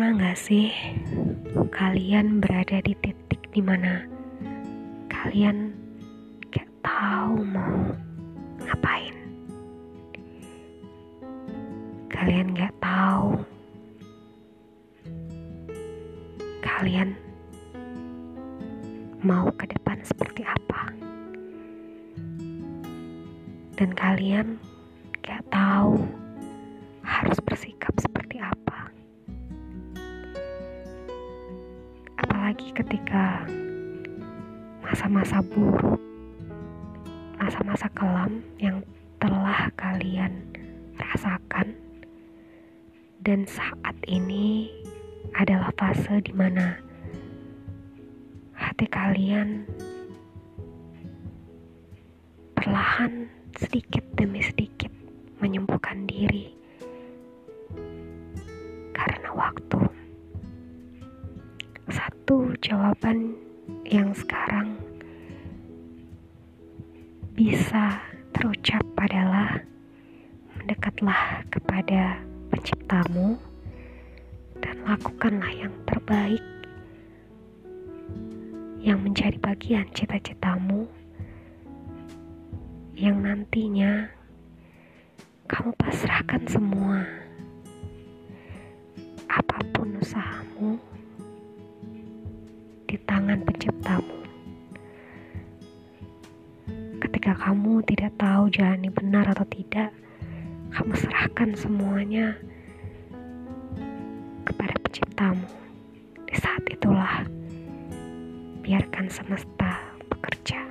Pernah gak sih kalian berada di titik di mana kalian gak tahu mau ngapain? Kalian gak tahu kalian mau ke depan seperti apa? Dan kalian gak tahu harus bersikap seperti Apalagi ketika masa-masa buruk, masa-masa kelam yang telah kalian rasakan dan saat ini adalah fase di mana hati kalian perlahan sedikit demi sedikit menyembuhkan diri karena waktu. Jawaban yang sekarang bisa terucap adalah mendekatlah kepada penciptamu dan lakukanlah yang terbaik yang menjadi bagian cita-citamu yang nantinya kamu pasrahkan semua apa pun usahamu tangan penciptamu. Ketika kamu tidak tahu jalan ini benar atau tidak kamu serahkan semuanya kepada penciptamu. Di saat itulah biarkan semesta bekerja